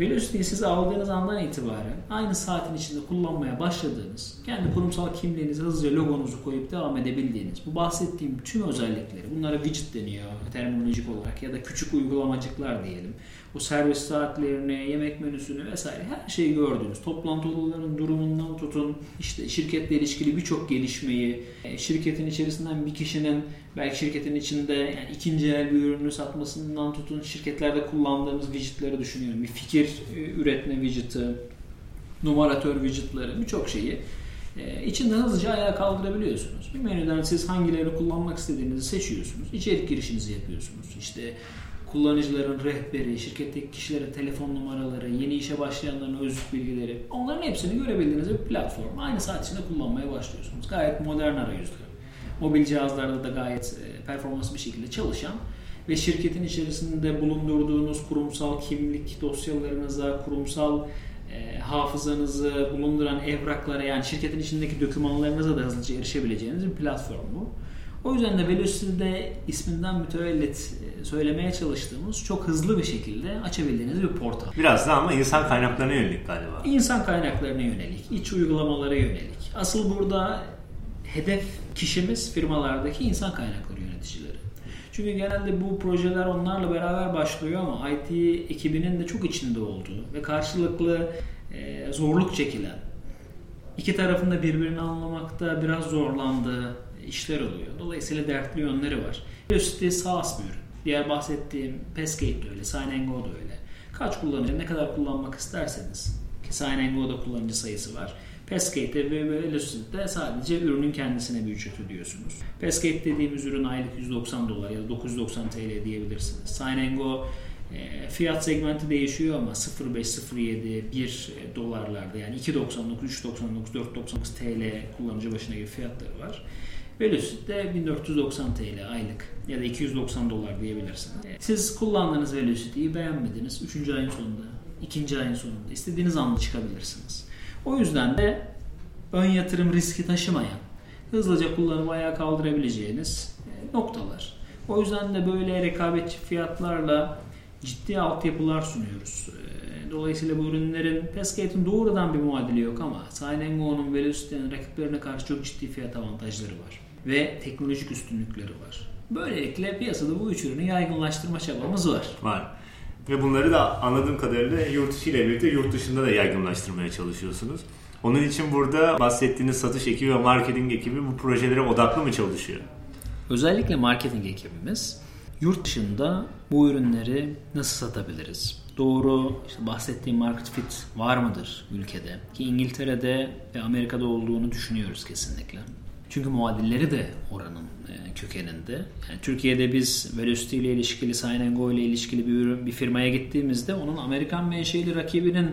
Velocity'yi siz aldığınız andan itibaren aynı saatin içinde kullanmaya başladığınız, kendi kurumsal kimliğinizi hızlıca logonuzu koyup devam edebildiğiniz bu bahsettiğim tüm özellikleri, bunlara widget deniyor terminolojik olarak ya da küçük uygulamacıklar diyelim. Bu servis saatlerini, yemek menüsünü vesaire her şeyi gördüğünüz, toplantı odalarının durumundan tutun, işte şirketle ilişkili birçok gelişmeyi, e, şirketin içerisinden bir kişinin belki şirketin içinde yani ikinci el bir ürünü satmasından tutun, şirketlerde kullandığımız widgetleri düşünüyorum. Bir fikir e, üretme widget'ı, numaratör widget'ları birçok şeyi e, içinden hızlıca ayağa kaldırabiliyorsunuz. Bir menüden siz hangilerini kullanmak istediğinizi seçiyorsunuz. İçerik girişinizi yapıyorsunuz. İşte kullanıcıların rehberi, şirketteki kişilerin telefon numaraları, yeni işe başlayanların özlük bilgileri onların hepsini görebildiğiniz bir platform. Aynı saat içinde kullanmaya başlıyorsunuz. Gayet modern arayüzler. mobil cihazlarda da gayet e, performanslı bir şekilde çalışan ve şirketin içerisinde bulundurduğunuz kurumsal kimlik dosyalarınıza, kurumsal e, hafızanızı bulunduran evraklara yani şirketin içindeki dokümanlarınıza da hızlıca erişebileceğiniz bir platform bu. O yüzden de Velocity'de isminden mütevellit söylemeye çalıştığımız çok hızlı bir şekilde açabildiğiniz bir portal. Biraz da ama insan kaynaklarına yönelik galiba. İnsan kaynaklarına yönelik, iç uygulamalara yönelik. Asıl burada hedef kişimiz firmalardaki insan kaynakları yöneticileri. Çünkü genelde bu projeler onlarla beraber başlıyor ama IT ekibinin de çok içinde olduğu ve karşılıklı e, zorluk çekilen, iki tarafında birbirini anlamakta biraz zorlandığı işler oluyor. Dolayısıyla dertli yönleri var. Velocity SaaS bir ürün. Diğer bahsettiğim Pescate de öyle, Sign Go da öyle. Kaç kullanıcı, ne kadar kullanmak isterseniz ki Sign Go'da kullanıcı sayısı var. Pescate'de ve Velocity'de sadece ürünün kendisine bir ücret ödüyorsunuz. Pescate dediğimiz ürün aylık 190 dolar ya da 990 TL diyebilirsiniz. Sign Go e, fiyat segmenti değişiyor ama 0.5, 0.7, 1 dolarlarda yani 2.99, 3.99, 4.99 TL kullanıcı başına gibi fiyatları var. Velocity'de 1490 TL aylık ya da 290 dolar diyebilirsiniz. Siz kullandığınız Velocity'yi beğenmediniz. 3. ayın sonunda, 2. ayın sonunda istediğiniz anda çıkabilirsiniz. O yüzden de ön yatırım riski taşımayan, hızlıca kullanıp ayağa kaldırabileceğiniz e, noktalar. O yüzden de böyle rekabetçi fiyatlarla ciddi altyapılar sunuyoruz. E, dolayısıyla bu ürünlerin Pescate'in doğrudan bir muadili yok ama Signengo'nun Velocity'nin rakiplerine karşı çok ciddi fiyat avantajları var. Ve teknolojik üstünlükleri var. Böylelikle piyasada bu üç ürünü yaygınlaştırma çabamız var. Var. Ve bunları da anladığım kadarıyla yurt içi ile birlikte yurt dışında da yaygınlaştırmaya çalışıyorsunuz. Onun için burada bahsettiğiniz satış ekibi ve marketing ekibi bu projelere odaklı mı çalışıyor? Özellikle marketing ekibimiz yurt dışında bu ürünleri nasıl satabiliriz? Doğru işte bahsettiğim market fit var mıdır ülkede? Ki İngiltere'de ve Amerika'da olduğunu düşünüyoruz kesinlikle. Çünkü muadilleri de oranın e, kökeninde. Yani Türkiye'de biz Velocity ile ilişkili, Sign Go ile ilişkili bir ürün, bir firmaya gittiğimizde onun Amerikan menşeli rakibinin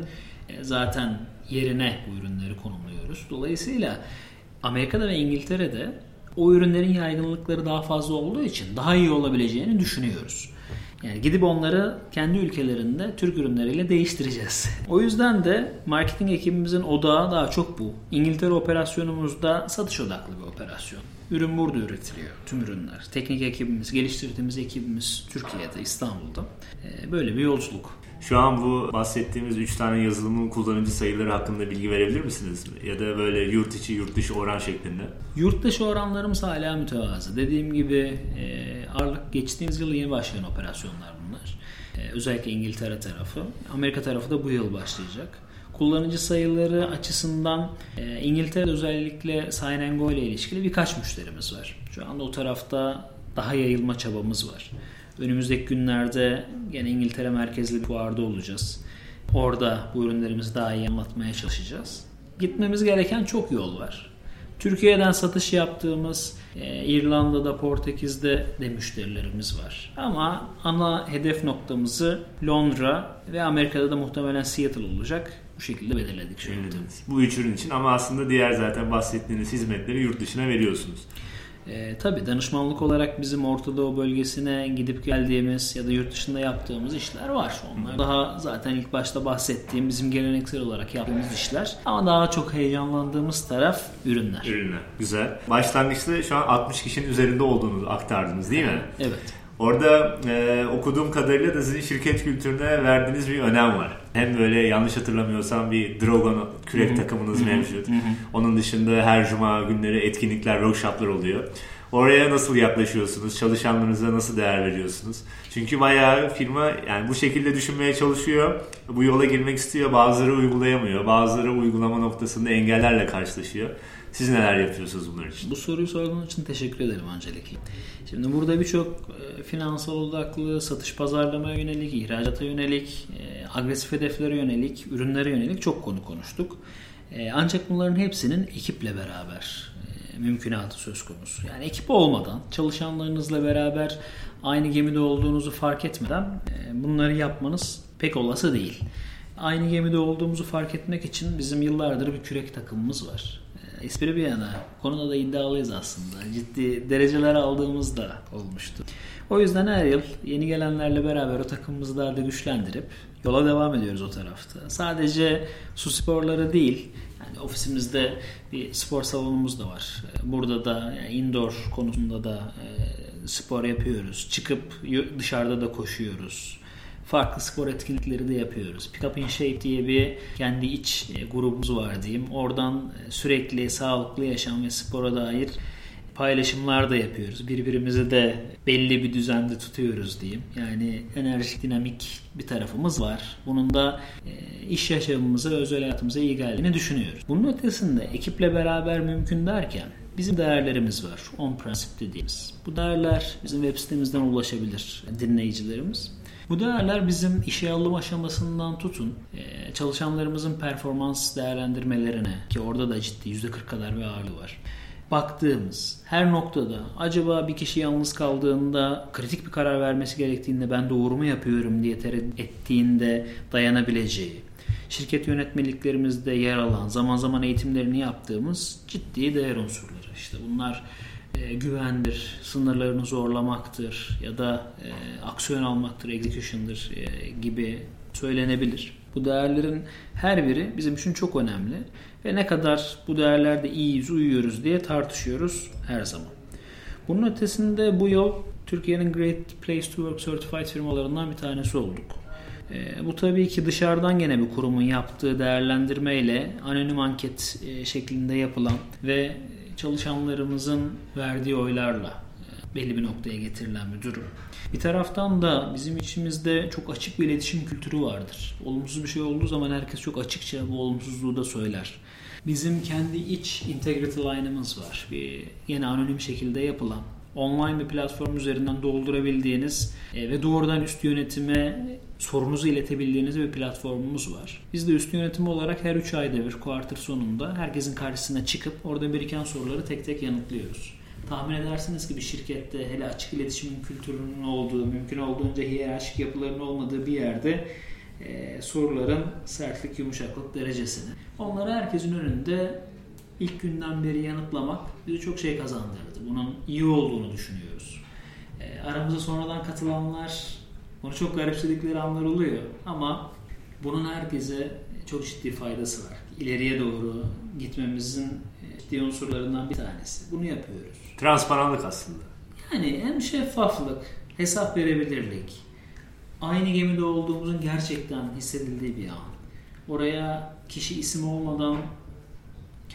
e, zaten yerine bu ürünleri konumluyoruz. Dolayısıyla Amerika'da ve İngiltere'de o ürünlerin yaygınlıkları daha fazla olduğu için daha iyi olabileceğini düşünüyoruz. Yani gidip onları kendi ülkelerinde Türk ürünleriyle değiştireceğiz. O yüzden de marketing ekibimizin odağı daha çok bu. İngiltere operasyonumuzda satış odaklı bir operasyon. Ürün burada üretiliyor. Tüm ürünler. Teknik ekibimiz, geliştirdiğimiz ekibimiz Türkiye'de, İstanbul'da. Ee, böyle bir yolculuk. Şu an bu bahsettiğimiz 3 tane yazılımın kullanıcı sayıları hakkında bilgi verebilir misiniz? Ya da böyle yurt içi yurt dışı oran şeklinde. Yurt dışı oranlarımız hala mütevazı. Dediğim gibi e, geçtiğimiz yıl yeni başlayan operasyonlar bunlar. E, özellikle İngiltere tarafı. Amerika tarafı da bu yıl başlayacak. Kullanıcı sayıları açısından e, İngiltere'de özellikle Sign Go ile ilişkili birkaç müşterimiz var. Şu anda o tarafta daha yayılma çabamız var. Önümüzdeki günlerde yine İngiltere merkezli bir fuarda olacağız. Orada bu ürünlerimizi daha iyi anlatmaya çalışacağız. Gitmemiz gereken çok yol var. Türkiye'den satış yaptığımız e, İrlanda'da, Portekiz'de de müşterilerimiz var. Ama ana hedef noktamızı Londra ve Amerika'da da muhtemelen Seattle olacak. Bu şekilde belirledik şu anda. Bu üç ürün için ama aslında diğer zaten bahsettiğiniz hizmetleri yurt dışına veriyorsunuz. E, tabii danışmanlık olarak bizim Orta Doğu bölgesine gidip geldiğimiz ya da yurt dışında yaptığımız işler var. Onlar daha zaten ilk başta bahsettiğim bizim geleneksel olarak yaptığımız işler. Ama daha çok heyecanlandığımız taraf ürünler. Ürünler. Güzel. Başlangıçta şu an 60 kişinin üzerinde olduğunu aktardınız değil mi? Evet. Orada e, okuduğum kadarıyla da sizin şirket kültürüne verdiğiniz bir önem var. Hem böyle yanlış hatırlamıyorsam bir Drogon kürek takımınız mevcut. Onun dışında her cuma günleri etkinlikler, workshoplar oluyor. Oraya nasıl yaklaşıyorsunuz? Çalışanlarınıza nasıl değer veriyorsunuz? Çünkü bayağı firma yani bu şekilde düşünmeye çalışıyor. Bu yola girmek istiyor. Bazıları uygulayamıyor. Bazıları uygulama noktasında engellerle karşılaşıyor. Siz neler yapıyorsunuz bunlar için? Bu soruyu sorduğun için teşekkür ederim öncelikle. Şimdi burada birçok e, finansal odaklı, satış pazarlamaya yönelik, ihracata yönelik, e, agresif hedeflere yönelik, ürünlere yönelik çok konu konuştuk. E, ancak bunların hepsinin ekiple beraber mümkünatı söz konusu. Yani ekip olmadan, çalışanlarınızla beraber aynı gemide olduğunuzu fark etmeden bunları yapmanız pek olası değil. Aynı gemide olduğumuzu fark etmek için bizim yıllardır bir kürek takımımız var. Espri bir yana. Konuda da iddialıyız aslında. Ciddi dereceler aldığımız da olmuştu. O yüzden her yıl yeni gelenlerle beraber o takımımızı daha da güçlendirip yola devam ediyoruz o tarafta. Sadece su sporları değil, yani ofisimizde bir spor salonumuz da var. Burada da yani indoor konusunda da e, spor yapıyoruz. Çıkıp dışarıda da koşuyoruz. Farklı spor etkinlikleri de yapıyoruz. Pick Up in Shape diye bir kendi iç e, grubumuz var diyeyim. Oradan e, sürekli sağlıklı yaşam ve spora dair paylaşımlar da yapıyoruz. Birbirimizi de belli bir düzende tutuyoruz diyeyim. Yani enerjik, dinamik bir tarafımız var. Bunun da e, iş yaşamımıza, özel hayatımıza iyi geldiğini düşünüyoruz. Bunun ötesinde ekiple beraber mümkün derken bizim değerlerimiz var. On prensip dediğimiz. Bu değerler bizim web sitemizden ulaşabilir dinleyicilerimiz. Bu değerler bizim işe alım aşamasından tutun e, çalışanlarımızın performans değerlendirmelerine ki orada da ciddi %40 kadar bir ağırlığı var baktığımız her noktada acaba bir kişi yalnız kaldığında kritik bir karar vermesi gerektiğinde ben doğru mu yapıyorum diye tereddüt ettiğinde dayanabileceği, şirket yönetmeliklerimizde yer alan zaman zaman eğitimlerini yaptığımız ciddi değer unsurları. İşte bunlar e, güvendir, sınırlarını zorlamaktır ya da e, aksiyon almaktır, execution'dır e, gibi söylenebilir. Bu değerlerin her biri bizim için çok önemli ve ne kadar bu değerlerde iyiyiz, uyuyoruz diye tartışıyoruz her zaman. Bunun ötesinde bu yol Türkiye'nin Great Place to Work Certified firmalarından bir tanesi olduk. E, bu tabii ki dışarıdan gene bir kurumun yaptığı değerlendirmeyle anonim anket e, şeklinde yapılan ve çalışanlarımızın verdiği oylarla e, belli bir noktaya getirilen bir durum. Bir taraftan da bizim içimizde çok açık bir iletişim kültürü vardır. Olumsuz bir şey olduğu zaman herkes çok açıkça bu olumsuzluğu da söyler. Bizim kendi iç integrity line'ımız var. Bir yine anonim şekilde yapılan online bir platform üzerinden doldurabildiğiniz e, ve doğrudan üst yönetime sorunuzu iletebildiğiniz bir platformumuz var. Biz de üst yönetim olarak her 3 ayda bir kuartır sonunda herkesin karşısına çıkıp orada biriken soruları tek tek yanıtlıyoruz. Tahmin edersiniz ki bir şirkette hele açık iletişimin kültürünün olduğu, mümkün olduğunca hiyerarşik yapıların olmadığı bir yerde e, soruların sertlik yumuşaklık derecesini. Onları herkesin önünde ilk günden beri yanıtlamak bize çok şey kazandırdı. Bunun iyi olduğunu düşünüyoruz. E, aramıza sonradan katılanlar bunu çok garipsedikleri anlar oluyor ama bunun herkese çok ciddi faydası var. İleriye doğru gitmemizin ciddi unsurlarından bir tanesi. Bunu yapıyoruz. Transparanlık aslında. Yani hem şeffaflık, hesap verebilirlik, aynı gemide olduğumuzun gerçekten hissedildiği bir an. Oraya kişi isim olmadan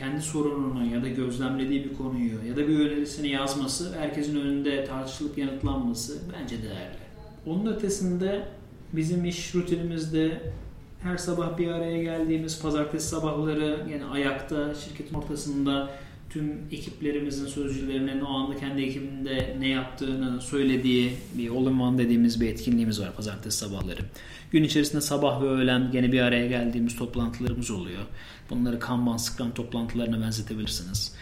kendi sorununu ya da gözlemlediği bir konuyu ya da bir önerisini yazması, herkesin önünde tartışılıp yanıtlanması bence değerli. Onun ötesinde bizim iş rutinimizde her sabah bir araya geldiğimiz pazartesi sabahları yani ayakta şirketin ortasında tüm ekiplerimizin sözcülerinin o anda kendi ekibinde ne yaptığını söylediği bir all in dediğimiz bir etkinliğimiz var pazartesi sabahları. Gün içerisinde sabah ve öğlen gene bir araya geldiğimiz toplantılarımız oluyor. Bunları Kanban, Scrum toplantılarına benzetebilirsiniz.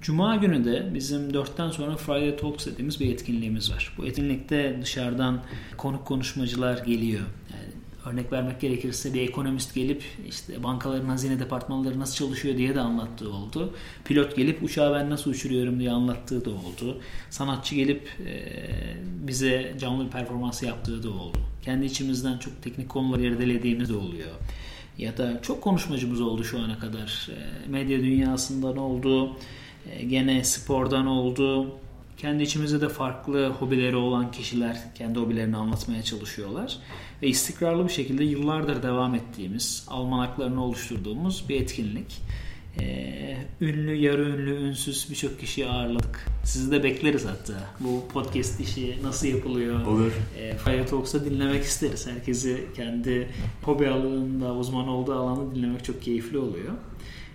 Cuma günü de bizim 4'ten sonra Friday Talks dediğimiz bir etkinliğimiz var. Bu etkinlikte dışarıdan konuk konuşmacılar geliyor. Yani örnek vermek gerekirse bir ekonomist gelip işte bankaların hazine departmanları nasıl çalışıyor diye de anlattığı oldu. Pilot gelip uçağı ben nasıl uçuruyorum diye anlattığı da oldu. Sanatçı gelip bize canlı bir performans yaptığı da oldu. Kendi içimizden çok teknik konuları irdelediğimiz de oluyor. Ya da çok konuşmacımız oldu şu ana kadar. E, medya dünyasından oldu, e, gene spordan oldu, kendi içimizde de farklı hobileri olan kişiler kendi hobilerini anlatmaya çalışıyorlar. Ve istikrarlı bir şekilde yıllardır devam ettiğimiz, almanaklarını oluşturduğumuz bir etkinlik. Ee, ünlü, yarı ünlü, ünsüz birçok kişiyi ağırladık. Sizi de bekleriz hatta. Bu podcast işi nasıl yapılıyor? Olur. E, Fire Talks'ta dinlemek isteriz. Herkesi kendi hobi alanında, uzman olduğu alanda dinlemek çok keyifli oluyor.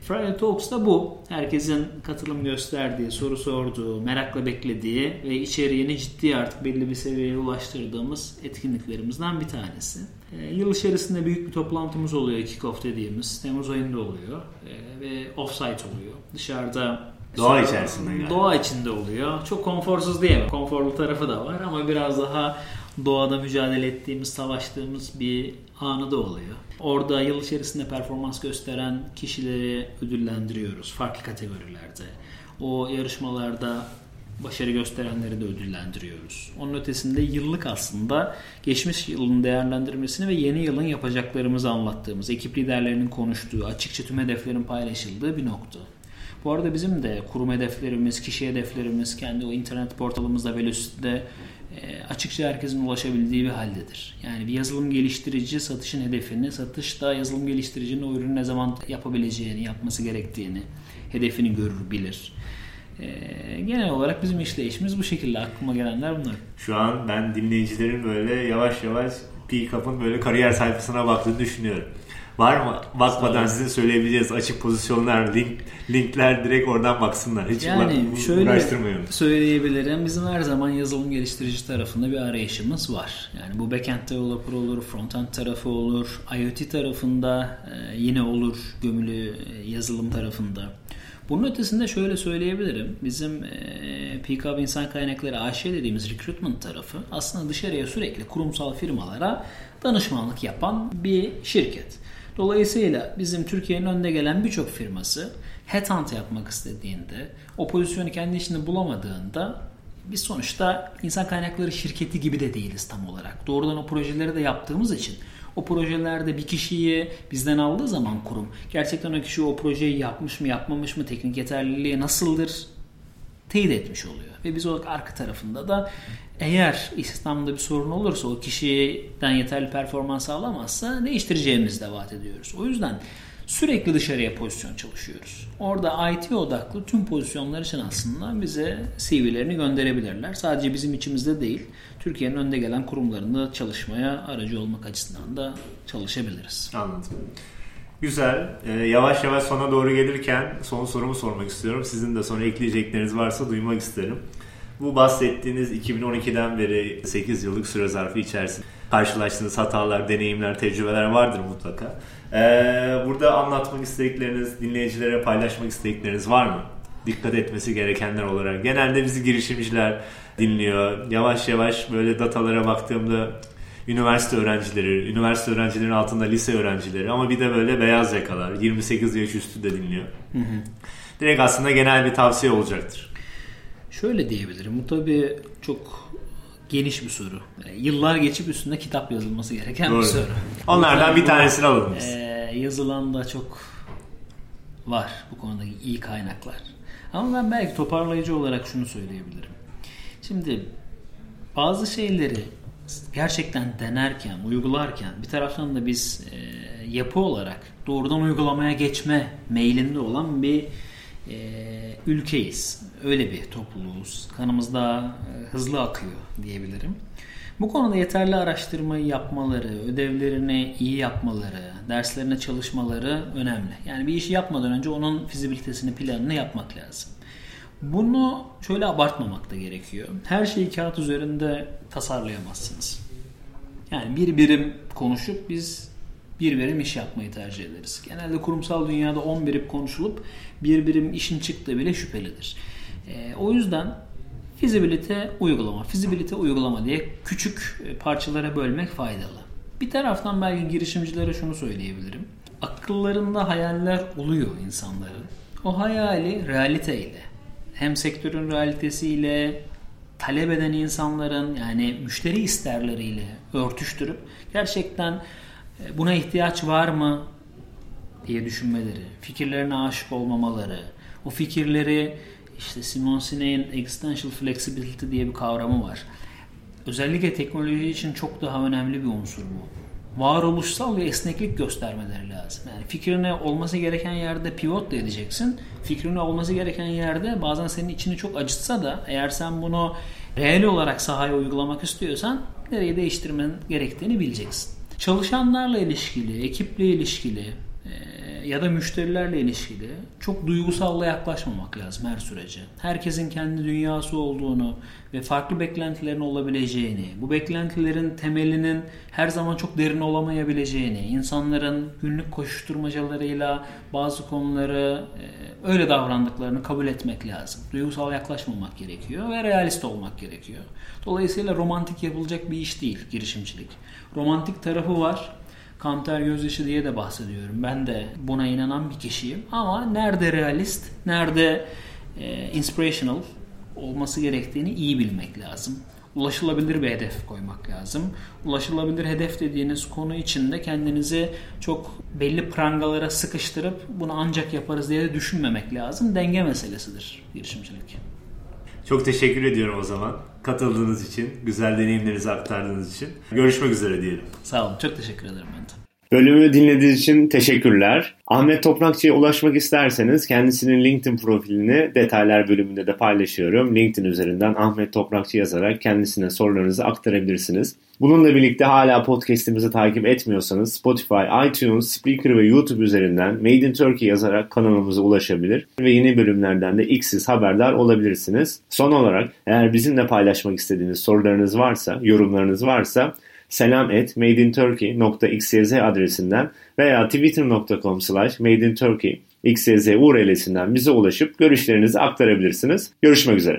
Friday Talks'ta bu. Herkesin katılım gösterdiği, soru sorduğu, merakla beklediği ve içeriğini ciddi artık belli bir seviyeye ulaştırdığımız etkinliklerimizden bir tanesi. E, yıl içerisinde büyük bir toplantımız oluyor, kick-off dediğimiz. Temmuz ayında oluyor e, ve off-site oluyor. Dışarıda Doğa içerisinde yani. Doğa içinde oluyor. Çok konforsuz diyemem. Konforlu tarafı da var ama biraz daha doğada mücadele ettiğimiz, savaştığımız bir anı da oluyor. Orada yıl içerisinde performans gösteren kişileri ödüllendiriyoruz farklı kategorilerde. O yarışmalarda başarı gösterenleri de ödüllendiriyoruz. Onun ötesinde yıllık aslında geçmiş yılın değerlendirmesini ve yeni yılın yapacaklarımızı anlattığımız, ekip liderlerinin konuştuğu, açıkça tüm hedeflerin paylaşıldığı bir nokta. Bu arada bizim de kurum hedeflerimiz, kişi hedeflerimiz, kendi o internet portalımızda Velocity'de e, açıkça herkesin ulaşabildiği bir haldedir. Yani bir yazılım geliştirici satışın hedefini, satışta yazılım geliştiricinin o ürünü ne zaman yapabileceğini, yapması gerektiğini, hedefini görür, bilir. E, genel olarak bizim işleyişimiz bu şekilde. Aklıma gelenler bunlar. Şu an ben dinleyicilerin böyle yavaş yavaş P-Cup'ın böyle kariyer sayfasına baktığını düşünüyorum. Var mı? Bakmadan size söyleyebileceğiz. Açık pozisyonlar, link, linkler direkt oradan baksınlar. Hiç Yani şöyle uğraştırmayın. söyleyebilirim. Bizim her zaman yazılım geliştirici tarafında bir arayışımız var. Yani bu backend developer olur, frontend tarafı olur, IoT tarafında e, yine olur, gömülü e, yazılım tarafında. Bunun ötesinde şöyle söyleyebilirim. Bizim e, PKB İnsan Kaynakları AŞ dediğimiz recruitment tarafı aslında dışarıya sürekli kurumsal firmalara danışmanlık yapan bir şirket. Dolayısıyla bizim Türkiye'nin önde gelen birçok firması headhunt yapmak istediğinde, o pozisyonu kendi içinde bulamadığında biz sonuçta insan kaynakları şirketi gibi de değiliz tam olarak. Doğrudan o projeleri de yaptığımız için o projelerde bir kişiyi bizden aldığı zaman kurum gerçekten o kişi o projeyi yapmış mı yapmamış mı teknik yeterliliği nasıldır teyit etmiş oluyor. Ve biz o arka tarafında da eğer İslam'da bir sorun olursa o kişiden yeterli performans sağlamazsa değiştireceğimizi de vaat ediyoruz. O yüzden sürekli dışarıya pozisyon çalışıyoruz. Orada IT odaklı tüm pozisyonlar için aslında bize CV'lerini gönderebilirler. Sadece bizim içimizde değil, Türkiye'nin önde gelen kurumlarında çalışmaya aracı olmak açısından da çalışabiliriz. Anladım. Güzel. Ee, yavaş yavaş sona doğru gelirken son sorumu sormak istiyorum. Sizin de sonra ekleyecekleriniz varsa duymak isterim. Bu bahsettiğiniz 2012'den beri 8 yıllık süre zarfı içerisinde karşılaştığınız hatalar, deneyimler, tecrübeler vardır mutlaka. Ee, burada anlatmak istedikleriniz, dinleyicilere paylaşmak istedikleriniz var mı? Dikkat etmesi gerekenler olarak. Genelde bizi girişimciler dinliyor. Yavaş yavaş böyle datalara baktığımda üniversite öğrencileri, üniversite öğrencilerin altında lise öğrencileri ama bir de böyle beyaz yakalar, 28 yaş üstü de dinliyor. Direkt aslında genel bir tavsiye olacaktır. Şöyle diyebilirim. Bu tabii çok geniş bir soru. Yani yıllar geçip üstünde kitap yazılması gereken Doğru. bir soru. Onlardan bir tanesini alalım biz. Ee, yazılan da çok var bu konuda iyi kaynaklar. Ama ben belki toparlayıcı olarak şunu söyleyebilirim. Şimdi bazı şeyleri gerçekten denerken, uygularken bir taraftan da biz e, yapı olarak doğrudan uygulamaya geçme meylinde olan bir e, ülkeyiz. Öyle bir topluluğuz. Kanımızda e, hızlı akıyor diyebilirim. Bu konuda yeterli araştırmayı yapmaları, ödevlerini iyi yapmaları, derslerine çalışmaları önemli. Yani bir işi yapmadan önce onun fizibilitesini, planını yapmak lazım. Bunu şöyle abartmamak da gerekiyor. Her şeyi kağıt üzerinde tasarlayamazsınız. Yani bir birim konuşup biz bir birim iş yapmayı tercih ederiz. Genelde kurumsal dünyada 10 birim konuşulup bir birim işin çıktığı bile şüphelidir. Ee, o yüzden fizibilite uygulama, fizibilite uygulama diye küçük e, parçalara bölmek faydalı. Bir taraftan belki girişimcilere şunu söyleyebilirim. Akıllarında hayaller oluyor insanların. O hayali realiteyle, hem sektörün realitesiyle, talep eden insanların yani müşteri isterleriyle örtüştürüp gerçekten e, buna ihtiyaç var mı diye düşünmeleri, fikirlerine aşık olmamaları, o fikirleri işte Simon Sinek'in existential flexibility diye bir kavramı var. Özellikle teknoloji için çok daha önemli bir unsur bu. Varoluşsal ve esneklik göstermeleri lazım. Yani fikrine olması gereken yerde pivot da edeceksin. Fikrine olması gereken yerde bazen senin içini çok acıtsa da eğer sen bunu reel olarak sahaya uygulamak istiyorsan nereyi değiştirmen gerektiğini bileceksin. Çalışanlarla ilişkili, ekiple ilişkili, ya da müşterilerle ilişkili çok duygusalla yaklaşmamak lazım her sürece. Herkesin kendi dünyası olduğunu ve farklı beklentilerin olabileceğini, bu beklentilerin temelinin her zaman çok derin olamayabileceğini, insanların günlük koşuşturmacalarıyla bazı konuları e, öyle davrandıklarını kabul etmek lazım. Duygusal yaklaşmamak gerekiyor ve realist olmak gerekiyor. Dolayısıyla romantik yapılacak bir iş değil girişimcilik. Romantik tarafı var Kanter gözyaşı diye de bahsediyorum. Ben de buna inanan bir kişiyim. Ama nerede realist, nerede e, inspirational olması gerektiğini iyi bilmek lazım. Ulaşılabilir bir hedef koymak lazım. Ulaşılabilir hedef dediğiniz konu içinde kendinizi çok belli prangalara sıkıştırıp bunu ancak yaparız diye de düşünmemek lazım. Denge meselesidir girişimcilik. Çok teşekkür ediyorum o zaman. Katıldığınız için, güzel deneyimlerinizi aktardığınız için. Görüşmek üzere diyelim. Sağ olun. Çok teşekkür ederim ben de. Bölümü dinlediğiniz için teşekkürler. Ahmet Toprakçı'ya ulaşmak isterseniz kendisinin LinkedIn profilini detaylar bölümünde de paylaşıyorum. LinkedIn üzerinden Ahmet Toprakçı yazarak kendisine sorularınızı aktarabilirsiniz. Bununla birlikte hala podcast'imizi takip etmiyorsanız Spotify, iTunes, Spreaker ve YouTube üzerinden Made in Turkey yazarak kanalımıza ulaşabilir ve yeni bölümlerden de ilk siz haberdar olabilirsiniz. Son olarak eğer bizimle paylaşmak istediğiniz sorularınız varsa, yorumlarınız varsa selam et madeinturkey.xyz adresinden veya twitter.com slash madeinturkey xyz URL'sinden bize ulaşıp görüşlerinizi aktarabilirsiniz. Görüşmek üzere.